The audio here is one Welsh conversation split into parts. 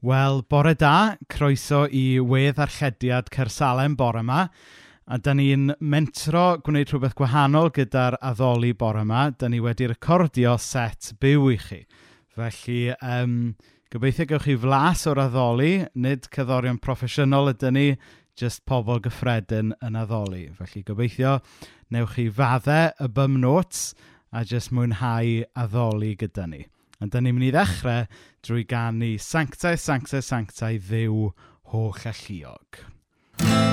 Wel, bore da, croeso i wedd archediad Cersalem bore yma. A da ni'n mentro gwneud rhywbeth gwahanol gyda'r addoli bore yma. Da ni wedi recordio set byw i chi. Felly, um, gobeithio gewch chi flas o'r addoli, nid cyddorion proffesiynol ydy ni, jyst pobl gyffredin yn addoli. Felly, gobeithio newch chi faddau y bum notes a jyst mwynhau addoli gyda ni. Ond da ni'n mynd i ddechrau drwy ganu Sanctau, Sanctau, Sanctau, Dduw Holl Alluog.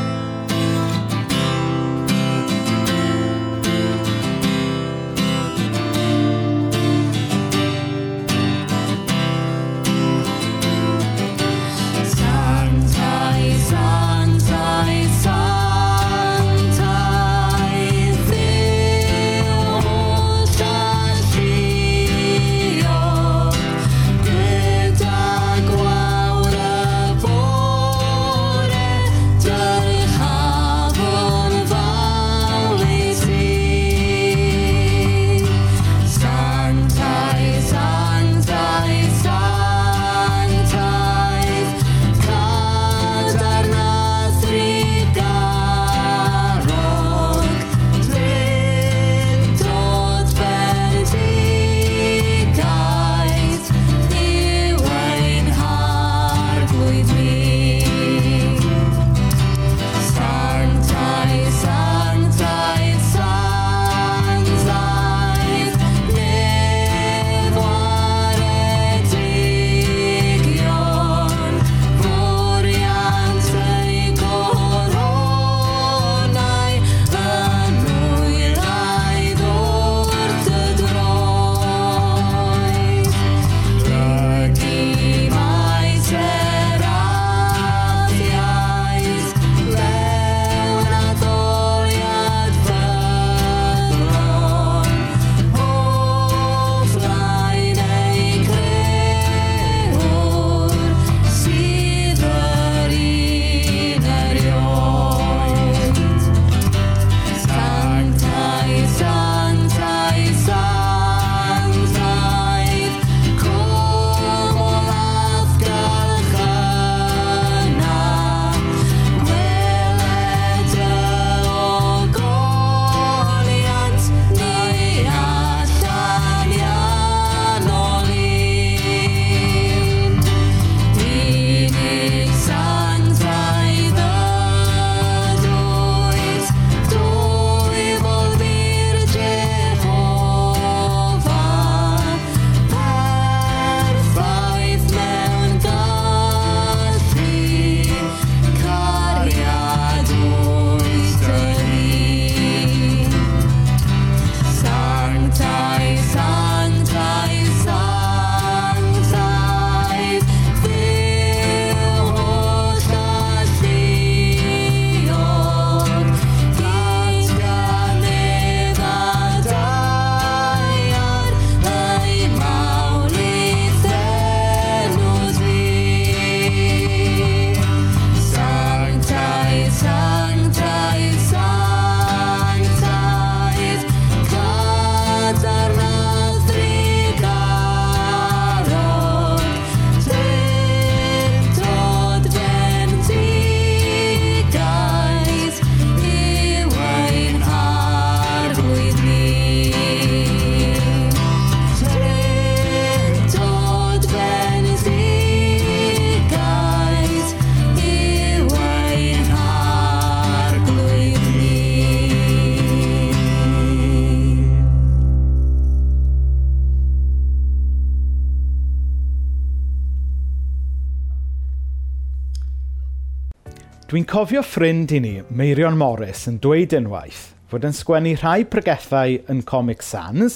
Dwi'n cofio ffrind i ni, Meirion Morris, yn dweud unwaith fod yn sgwennu rhai pregethau yn Comic Sans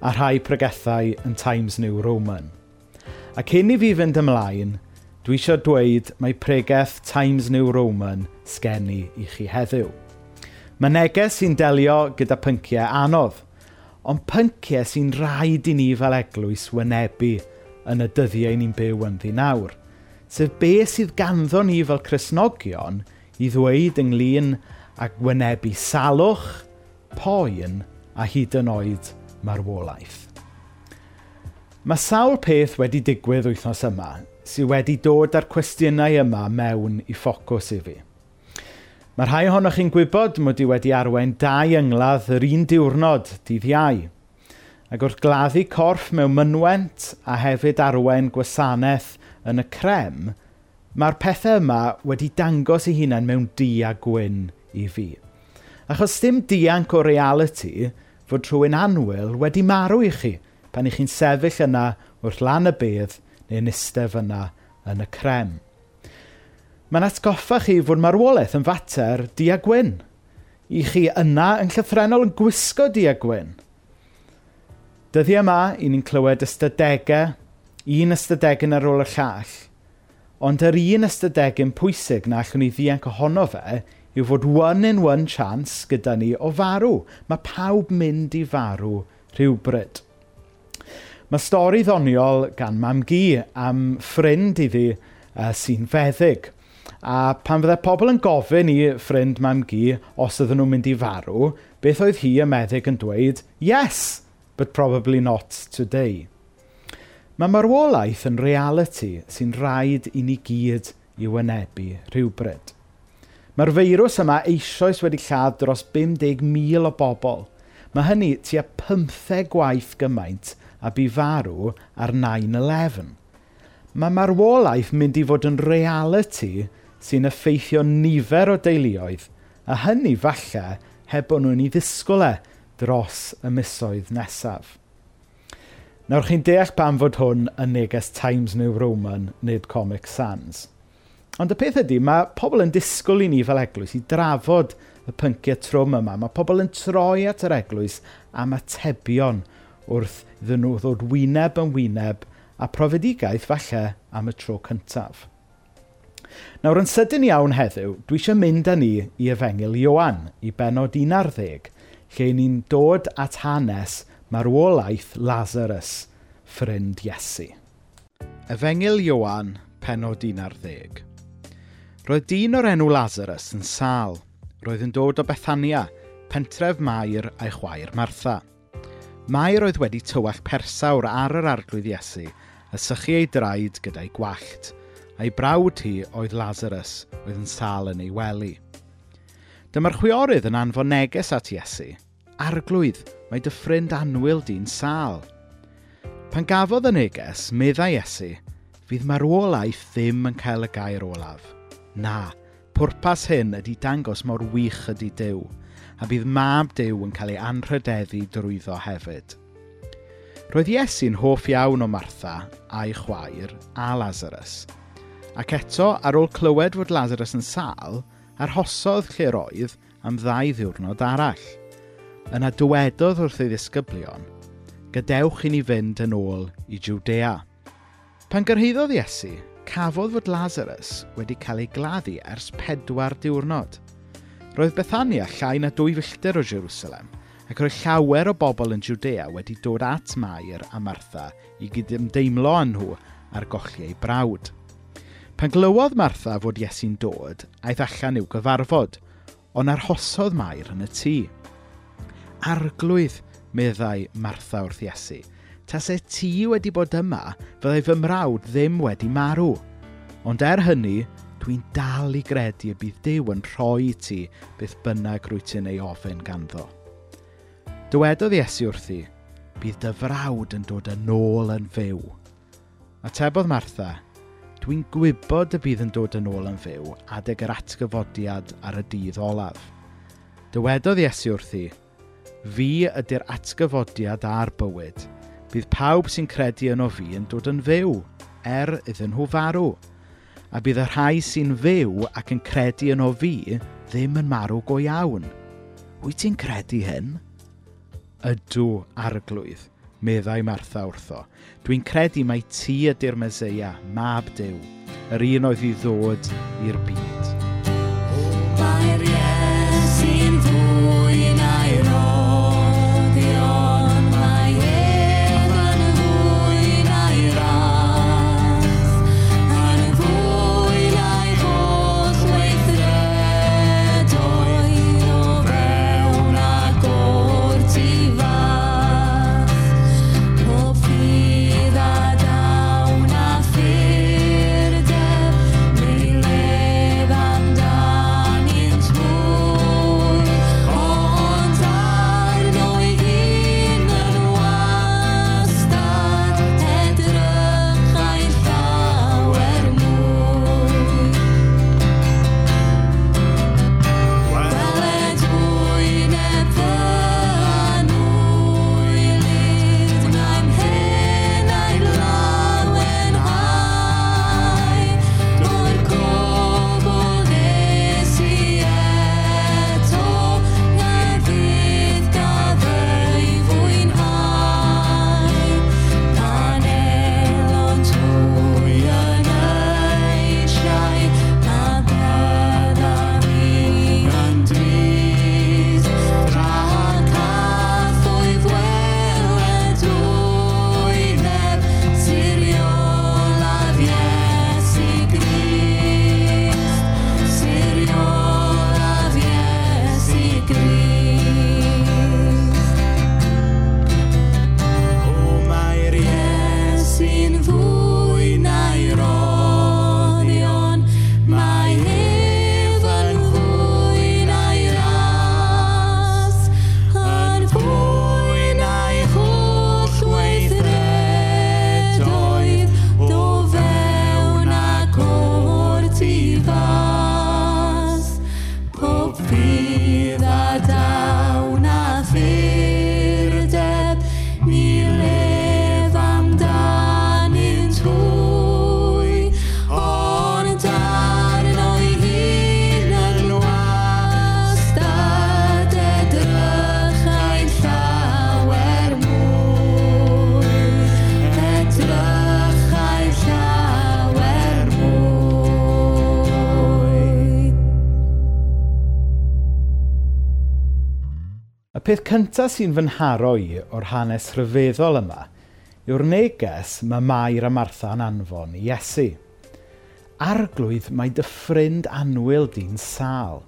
a rhai pregethau yn Times New Roman. Ac hyn i fi fynd ymlaen, dwi eisiau dweud mae pregeth Times New Roman sgenu i chi heddiw. Mae neges sy'n delio gyda pynciau anodd, ond pynciau sy'n rhaid i ni fel eglwys wynebu yn y dyddiau ni'n byw yn ddi nawr – Sef be sydd ganddo ni fel Cresnogion i ddweud ynglyn a gwynebu salwch, poen a hyd yn oed marwolaeth. Mae sawl peth wedi digwydd wythnos yma sydd wedi dod â'r cwestiynau yma mewn i ffocws i fi. Mae rhai ohonoch chi'n gwybod mod i wedi arwain dau yngladd yr un diwrnod dydd iau. Ac wrth gladdu corff mewn mynwent a hefyd arwain gwasanaeth yn y crem, mae'r pethau yma wedi dangos eu hunain mewn di a gwyn i fi. Achos dim dianc o reality fod rhywun anwyl wedi marw i chi pan i'ch chi'n sefyll yna wrth lan y bedd neu'n istef yna yn y crem. Mae'n atgoffa chi fod marwolaeth yn fater di a gwyn. I chi yna yn llythrenol yn gwisgo di a gwyn. Dyddi yma, i ni'n clywed ystadegau un ystadegyn ar ôl y llall, ond yr un ystadegyn pwysig na allwn ni ddianc ohono fe yw fod one-in-one chance gyda ni o farw. Mae pawb mynd i farw rhywbryd. Mae stori ddoniol gan mam gi am ffrind iddi uh, sy'n feddyg. A pan fyddai pobl yn gofyn i ffrind mam gi os ydyn nhw'n mynd i farw, beth oedd hi y meddyg yn dweud, yes, but probably not today. Mae marwolaeth yn realiti sy'n rhaid i ni gyd i wynebu rhywbryd. Mae'r feirws yma eisoes wedi lladd dros 50,000 o bobl. Mae hynny tua 15 gwaith gymaint a bu farw ar 9-11. Mae marwolaeth mynd i fod yn realiti sy'n effeithio nifer o deuluoedd, a hynny falle heb bod nhw'n ei ddisgwyl e dros y misoedd nesaf. Nawr chi'n deall pam fod hwn yn neges Times New Roman, nid Comic Sans. Ond y peth ydy, mae pobl yn disgwyl i ni fel eglwys i drafod y pynciau trwm yma. Mae pobl yn troi at yr eglwys am atebion wrth iddyn nhw ddod wyneb yn wyneb a profedigaeth falle am y tro cyntaf. Nawr yn sydyn iawn heddiw, dwi eisiau mynd â ni i Efengil Ioan i benod 11, lle ni'n dod at hanes marwolaeth Lazarus, ffrind Iesu. Efengil Iowan, penod 11. Roedd dyn o'r enw Lazarus yn sal. Roedd yn dod o Bethania, pentref Mair a'i chwaer Martha. Mair oedd wedi tywall persawr ar yr arglwydd Iesu, a sychu ei draed gyda'i gwallt. A'i brawd hi oedd Lazarus, oedd yn sal yn ei wely. Dyma'r chwiorydd yn anfon neges at Iesu – arglwydd, mae dy ffrind anwyl di'n sal. Pan gafodd y neges, meddai Iesu, fydd marwolaeth ddim yn cael y gair olaf. Na, pwrpas hyn ydy dangos mor wych ydy Dyw, a bydd mab Dyw yn cael ei anrhydeddu drwyddo hefyd. Roedd Iesu'n hoff iawn o Martha a'i chwaer a Lazarus. Ac eto, ar ôl clywed fod Lazarus yn sal, arhosodd lle roedd am ddau ddiwrnod arall – yna dywedodd wrth ei ddisgyblion, gadewch i ni fynd yn ôl i Judea. Pan gyrhaeddodd Iesu, cafodd fod Lazarus wedi cael ei gladdu ers pedwar diwrnod. Roedd Bethania llai na dwy filltir o Jerusalem, ac roedd llawer o bobl yn Judea wedi dod at Mair a Martha i gydymdeimlo â nhw ar golli ei brawd. Pan glywodd Martha fod Iesu'n dod, aeth allan i'w gyfarfod, ond arhosodd Mair yn y tŷ arglwydd, meddai Martha wrth Iesu. Tase ti wedi bod yma, fyddai fy mrawd ddim wedi marw. Ond er hynny, dwi'n dal i gredu y bydd Dyw yn rhoi i ti beth bynnag rwy ti'n ei ofyn ganddo. Dywedodd Iesu wrthi, bydd dy frawd yn dod yn ôl yn fyw. tebodd Martha, dwi'n gwybod y bydd yn dod yn ôl yn fyw adeg yr atgyfodiad ar y dydd olaf. Dywedodd Iesu wrthi, Fi ydy'r atgyfodiad a'r bywyd. Bydd pawb sy'n credu yno fi yn dod yn fyw, er iddyn nhw farw. A bydd y rhai sy'n fyw ac yn credu yno fi ddim yn marw go iawn. Wyt ti'n credu hyn? Ydw arglwydd, meddai Martha wrtho. Dwi'n credu mai ti ydy'r Meseia, mab Dyw, yr un oedd i ddod i'r byd. peth cyntaf sy'n fy nharo i o'r hanes rhyfeddol yma yw'r neges mae Mair a Martha'n anfon i Iesu. Arglwydd mae dy ffrind anwyl di'n sal.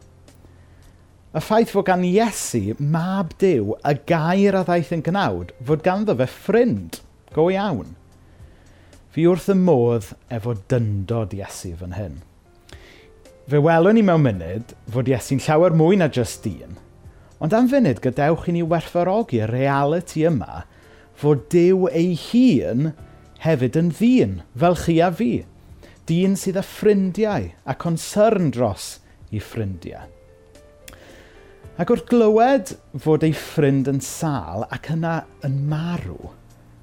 Y ffaith fod gan Iesu mab dew y gair a ddaeth yn gnawd fod ganddo fe ffrind go iawn. Fi wrth y modd efo dyndod Iesu fan hyn. Fe welwn ni mewn munud fod Iesu'n llawer mwy na just dyn – Ond am funud, gadewch i ni werthfarogi y realiti yma fod Duw ei hun hefyd yn ddyn, fel chi a fi. Dyn sydd â ffrindiau a concern dros ei ffrindiau. Ac wrth glywed fod ei ffrind yn sal ac yna yn marw,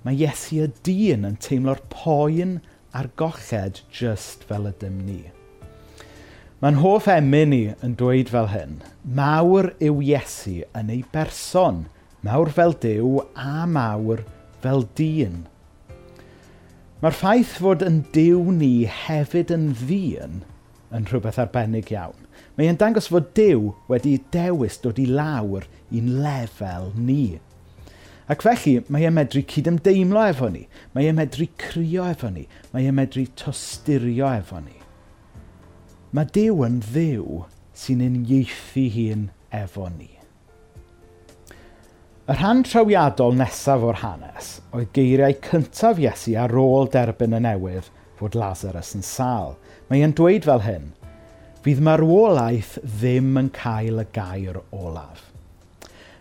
mae Iesu y dyn yn teimlo'r poen a'r golled just fel ydym ni. Mae'n hoff emyn ni yn dweud fel hyn. Mawr yw Iesu yn ei berson. Mawr fel Dyw a mawr fel dyn. Mae'r ffaith fod yn Dyw ni hefyd yn ddyn yn rhywbeth arbennig iawn. Mae e'n dangos fod Dyw wedi dewis dod i lawr i'n lefel ni. Ac felly, mae e'n medru cydymdeimlo efo ni. Mae e'n medru crio efo ni. Mae e'n medru tosturio efo ni. Mae Dyw yn ddiw sy'n unieithu hun efo ni. Y rhan trawiadol nesaf o'r hanes oedd geiriau cyntaf Iesu ar ôl derbyn y newydd fod Lazarus yn sal. Mae e'n dweud fel hyn, fydd marwolaeth ddim yn cael y gair olaf.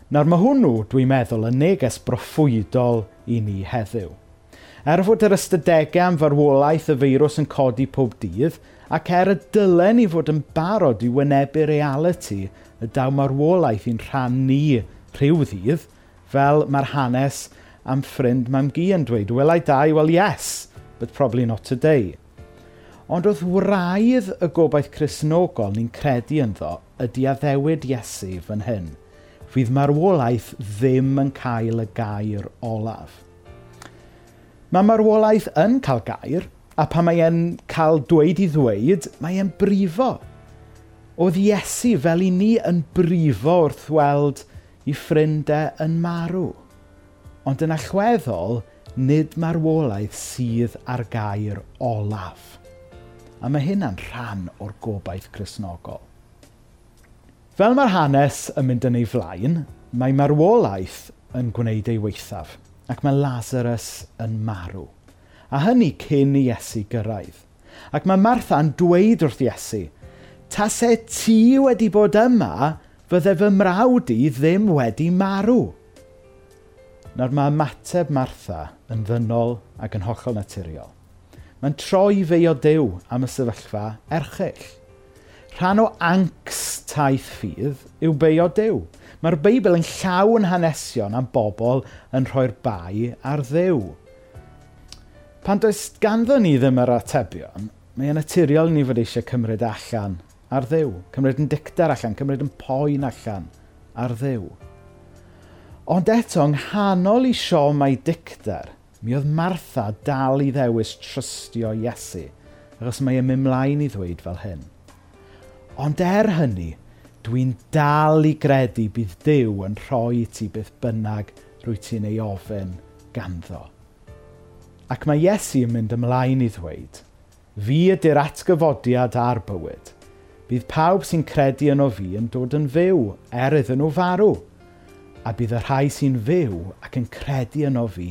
Nawr mae hwnnw, dwi'n meddwl, yn neges broffwydol i ni heddiw. Er fod yr ystadegau am farwolaeth y feirws yn codi pob dydd, ac er y dylen ni fod yn barod i wynebu reality y dawmarwolaeth i'n rhan ni rhyw ddydd, fel mae'r hanes am ffrind mam gi yn dweud, welai dau, Well, yes, but probably not today. Ond oedd wraidd y gobaith chrysnogol ni'n credu ynddo ydy addewid Iesu fan hyn. Fydd marwolaeth ddim yn cael y gair olaf. Mae marwolaeth yn cael gair, a pan mae e'n cael dweud i ddweud, mae e'n brifo. Oedd Iesu fel i ni yn brifo wrth weld i ffrindau yn marw. Ond yn allweddol, nid marwolaeth sydd ar gair olaf. A mae hynna'n rhan o'r gobaith chrysnogol. Fel mae'r hanes yn mynd yn ei flaen, mae marwolaeth yn gwneud ei weithaf, ac mae Lazarus yn marw. A hynny cyn i Iesu gyrraedd. Ac mae Martha'n dweud wrth Iesu, tasau ti wedi bod yma, fydde fy mrawd i ddim wedi marw. Nawr mae ymateb Martha yn ddynol ac yn hollol naturiol. Mae'n troi fe o dew am y sefyllfa erchill. Rhan o angst taith ffydd yw beio dew. Mae'r Beibl yn llawn hanesion am bobl yn rhoi'r bai ar ddew. Pan does ganddo ni ddim yr atebion, mae'n naturiol ni fod eisiau cymryd e allan ar ddew. Cymryd yn dictar allan, cymryd yn poen allan ar ddew. Ond eto, yng nghanol i siom a'i dictar, mi oedd Martha dal i ddewis trystio Iesu, achos mae e'n mynd mlaen i ddweud fel hyn. Ond er hynny, dwi'n dal i gredu bydd Dyw yn rhoi ti beth bynnag rwy ti'n ei ofyn ganddo. Ac mae Iesu yn mynd ymlaen i ddweud, Fi ydy'r atgyfodiad a'r bywyd. Bydd pawb sy'n credu yno fi yn dod yn fyw, er iddyn nhw farw. A bydd y rhai sy'n fyw ac yn credu yno fi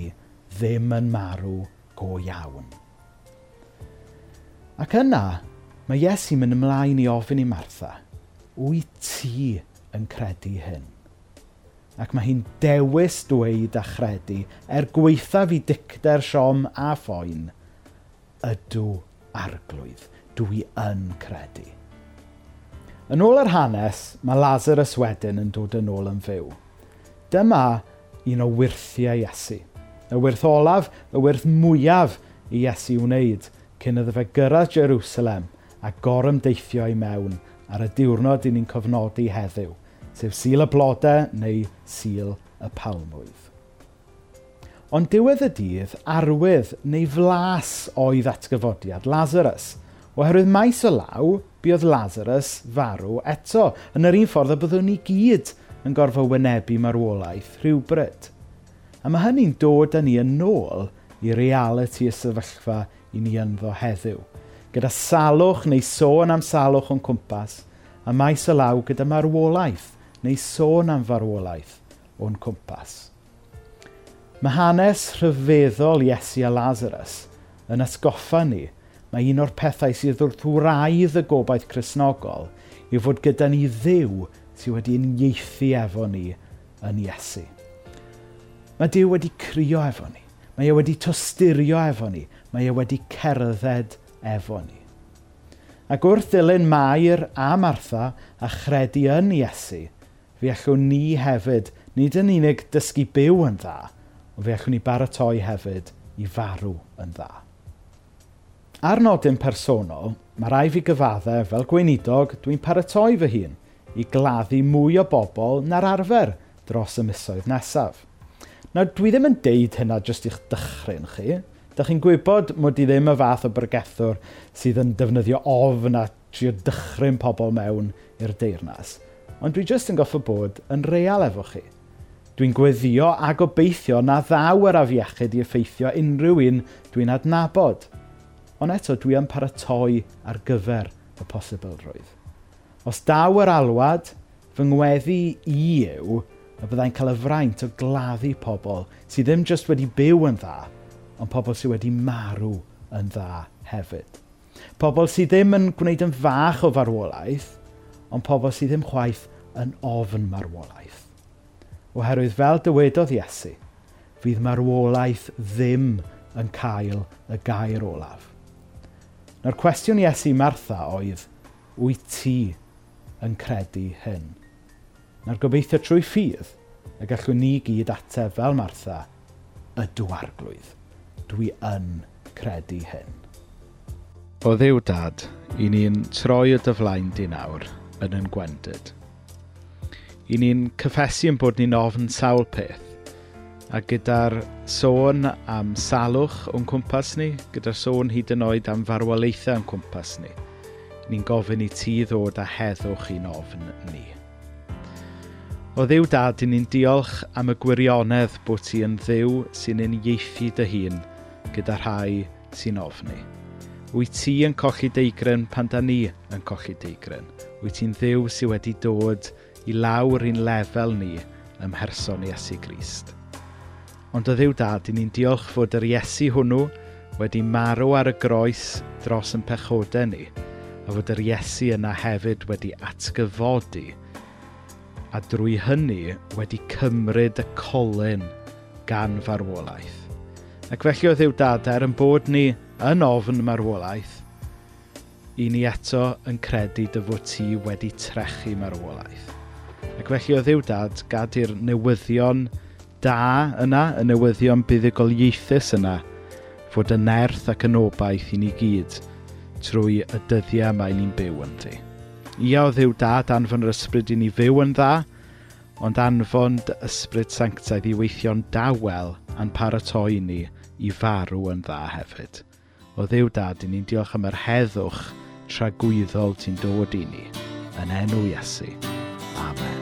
ddim yn marw go iawn. Ac yna, mae Iesu'n mynd ymlaen i ofyn i Martha, wyt ti yn credu hyn? ac mae hi'n dewis dweud a chredu, er gweithaf i dicter siom a phoen, ydw arglwydd, dwi yn credu. Yn ôl yr hanes, mae Lazarus wedyn yn dod yn ôl yn fyw. Dyma un o wirthiau Iesu. Y wirth olaf, y wirth mwyaf i Iesu wneud, cyn iddo fe gyrraedd Jerusalem a gorymdeithio i mewn ar y diwrnod i ni'n cofnodi heddiw sef sil y blodau neu sil y palmwydd. Ond diwedd y dydd, arwydd neu flas oedd atgyfodiad Lazarus. Oherwydd maes o law, buodd Lazarus farw eto, yn yr un ffordd y byddwn ni gyd yn gorfod wynebu marwolaeth rhywbryd. A mae hynny'n dod â ni yn ôl i reality y sefyllfa i ni ynddo heddiw. Gyda salwch neu sôn am salwch o'n cwmpas, a maes y law gyda marwolaeth neu sôn am farwolaeth o'n cwmpas. Mae hanes rhyfeddol Iesu a Lazarus yn atgoffa ni mae un o'r pethau sydd wrth wraidd y gobaith chrysnogol yw fod gyda ni ddiw sydd wedi unieithu efo ni yn Iesu. Mae Dyw wedi crio efo ni. Mae e wedi tosturio efo ni. Mae e wedi cerdded efo ni. Ac wrth ddilyn Mair a Martha a chredu yn Iesu, fe allwn ni hefyd, nid yn unig dysgu byw yn dda, ond fe allwn ni baratoi hefyd i farw yn dda. Ar nodyn personol, mae rai fi gyfaddau fel gweinidog dwi'n paratoi fy hun i gladdu mwy o bobl na'r arfer dros y misoedd nesaf. Nawr, dwi ddim yn deud hynna jyst i'ch dychryn chi. Dych chi'n gwybod mod i ddim y fath o bregethwr sydd yn defnyddio ofn a trio dychryn pobl mewn i'r deyrnas. Ond dwi jyst yn goffa bod yn real efo chi. Dwi'n gweddio a gobeithio na ddaw yr afiechyd i effeithio unrhyw un dwi'n adnabod. Ond eto, dwi yn paratoi ar gyfer y posibilrwydd. Os daw yr alwad, fy ngweddi i yw y byddai'n cael y fraint o gladdu pobl sydd ddim jyst wedi byw yn dda, ond pobl sydd wedi marw yn dda hefyd. Pobl sydd ddim yn gwneud yn fach o farwolaeth, ond pobl sydd ddim chwaith yn ofn marwolaeth. Oherwydd fel dywedodd Iesu, fydd marwolaeth ddim yn cael y gair olaf. Na'r cwestiwn Iesu Martha oedd, wyt ti yn credu hyn? Na'r gobeithio trwy ffydd, y gallwn ni gyd ateb fel Martha, ydw arglwydd. Dwi yn credu hyn. O ddiw dad, i ni'n troi y dyflaen di nawr – yn yn gwendid. I ni'n cyffesu yn bod ni'n ofn sawl peth, a gyda'r sôn am salwch o'n cwmpas ni, gyda'r sôn hyd yn oed am farwolaethau o'n cwmpas ni, ni'n gofyn i ti ddod a heddwch i'n ofn ni. O ddiw dad, i ni'n diolch am y gwirionedd bod ti yn ddiw sy'n unieithu dy hun gyda rhai sy'n ofni. Wyt ti yn colli deigren pan da ni yn colli deigren. Wyt ti'n ddiw sydd wedi dod i lawr i'n lefel ni ym mherson Iesu Grist. Ond o ddiw dad, i ni'n diolch fod yr Iesu hwnnw wedi marw ar y groes dros yn pechodau ni, a fod yr Iesu yna hefyd wedi atgyfodi, a drwy hynny wedi cymryd y colyn gan farwolaeth. Ac felly o ddiw dad, er yn bod ni yn ofn marwolaeth, i ni eto yn credu dy fod ti wedi trechu marwolaeth. Ac felly o ddiw dad gadu'r newyddion da yna, y newyddion buddigol ieithus yna, fod yn nerth ac yn obaith i ni gyd trwy y dyddiau mae ni'n byw yn ti. Ia o ddiw dad anfon yr ysbryd i ni fyw yn dda, ond anfon dy ysbryd sanctaidd i weithio'n dawel a'n paratoi ni i farw yn dda hefyd. O ddiw dad, i ni'n diolch am yr heddwch tragwyddol ti'n dod i ni. Yn enw Iesu. Amen.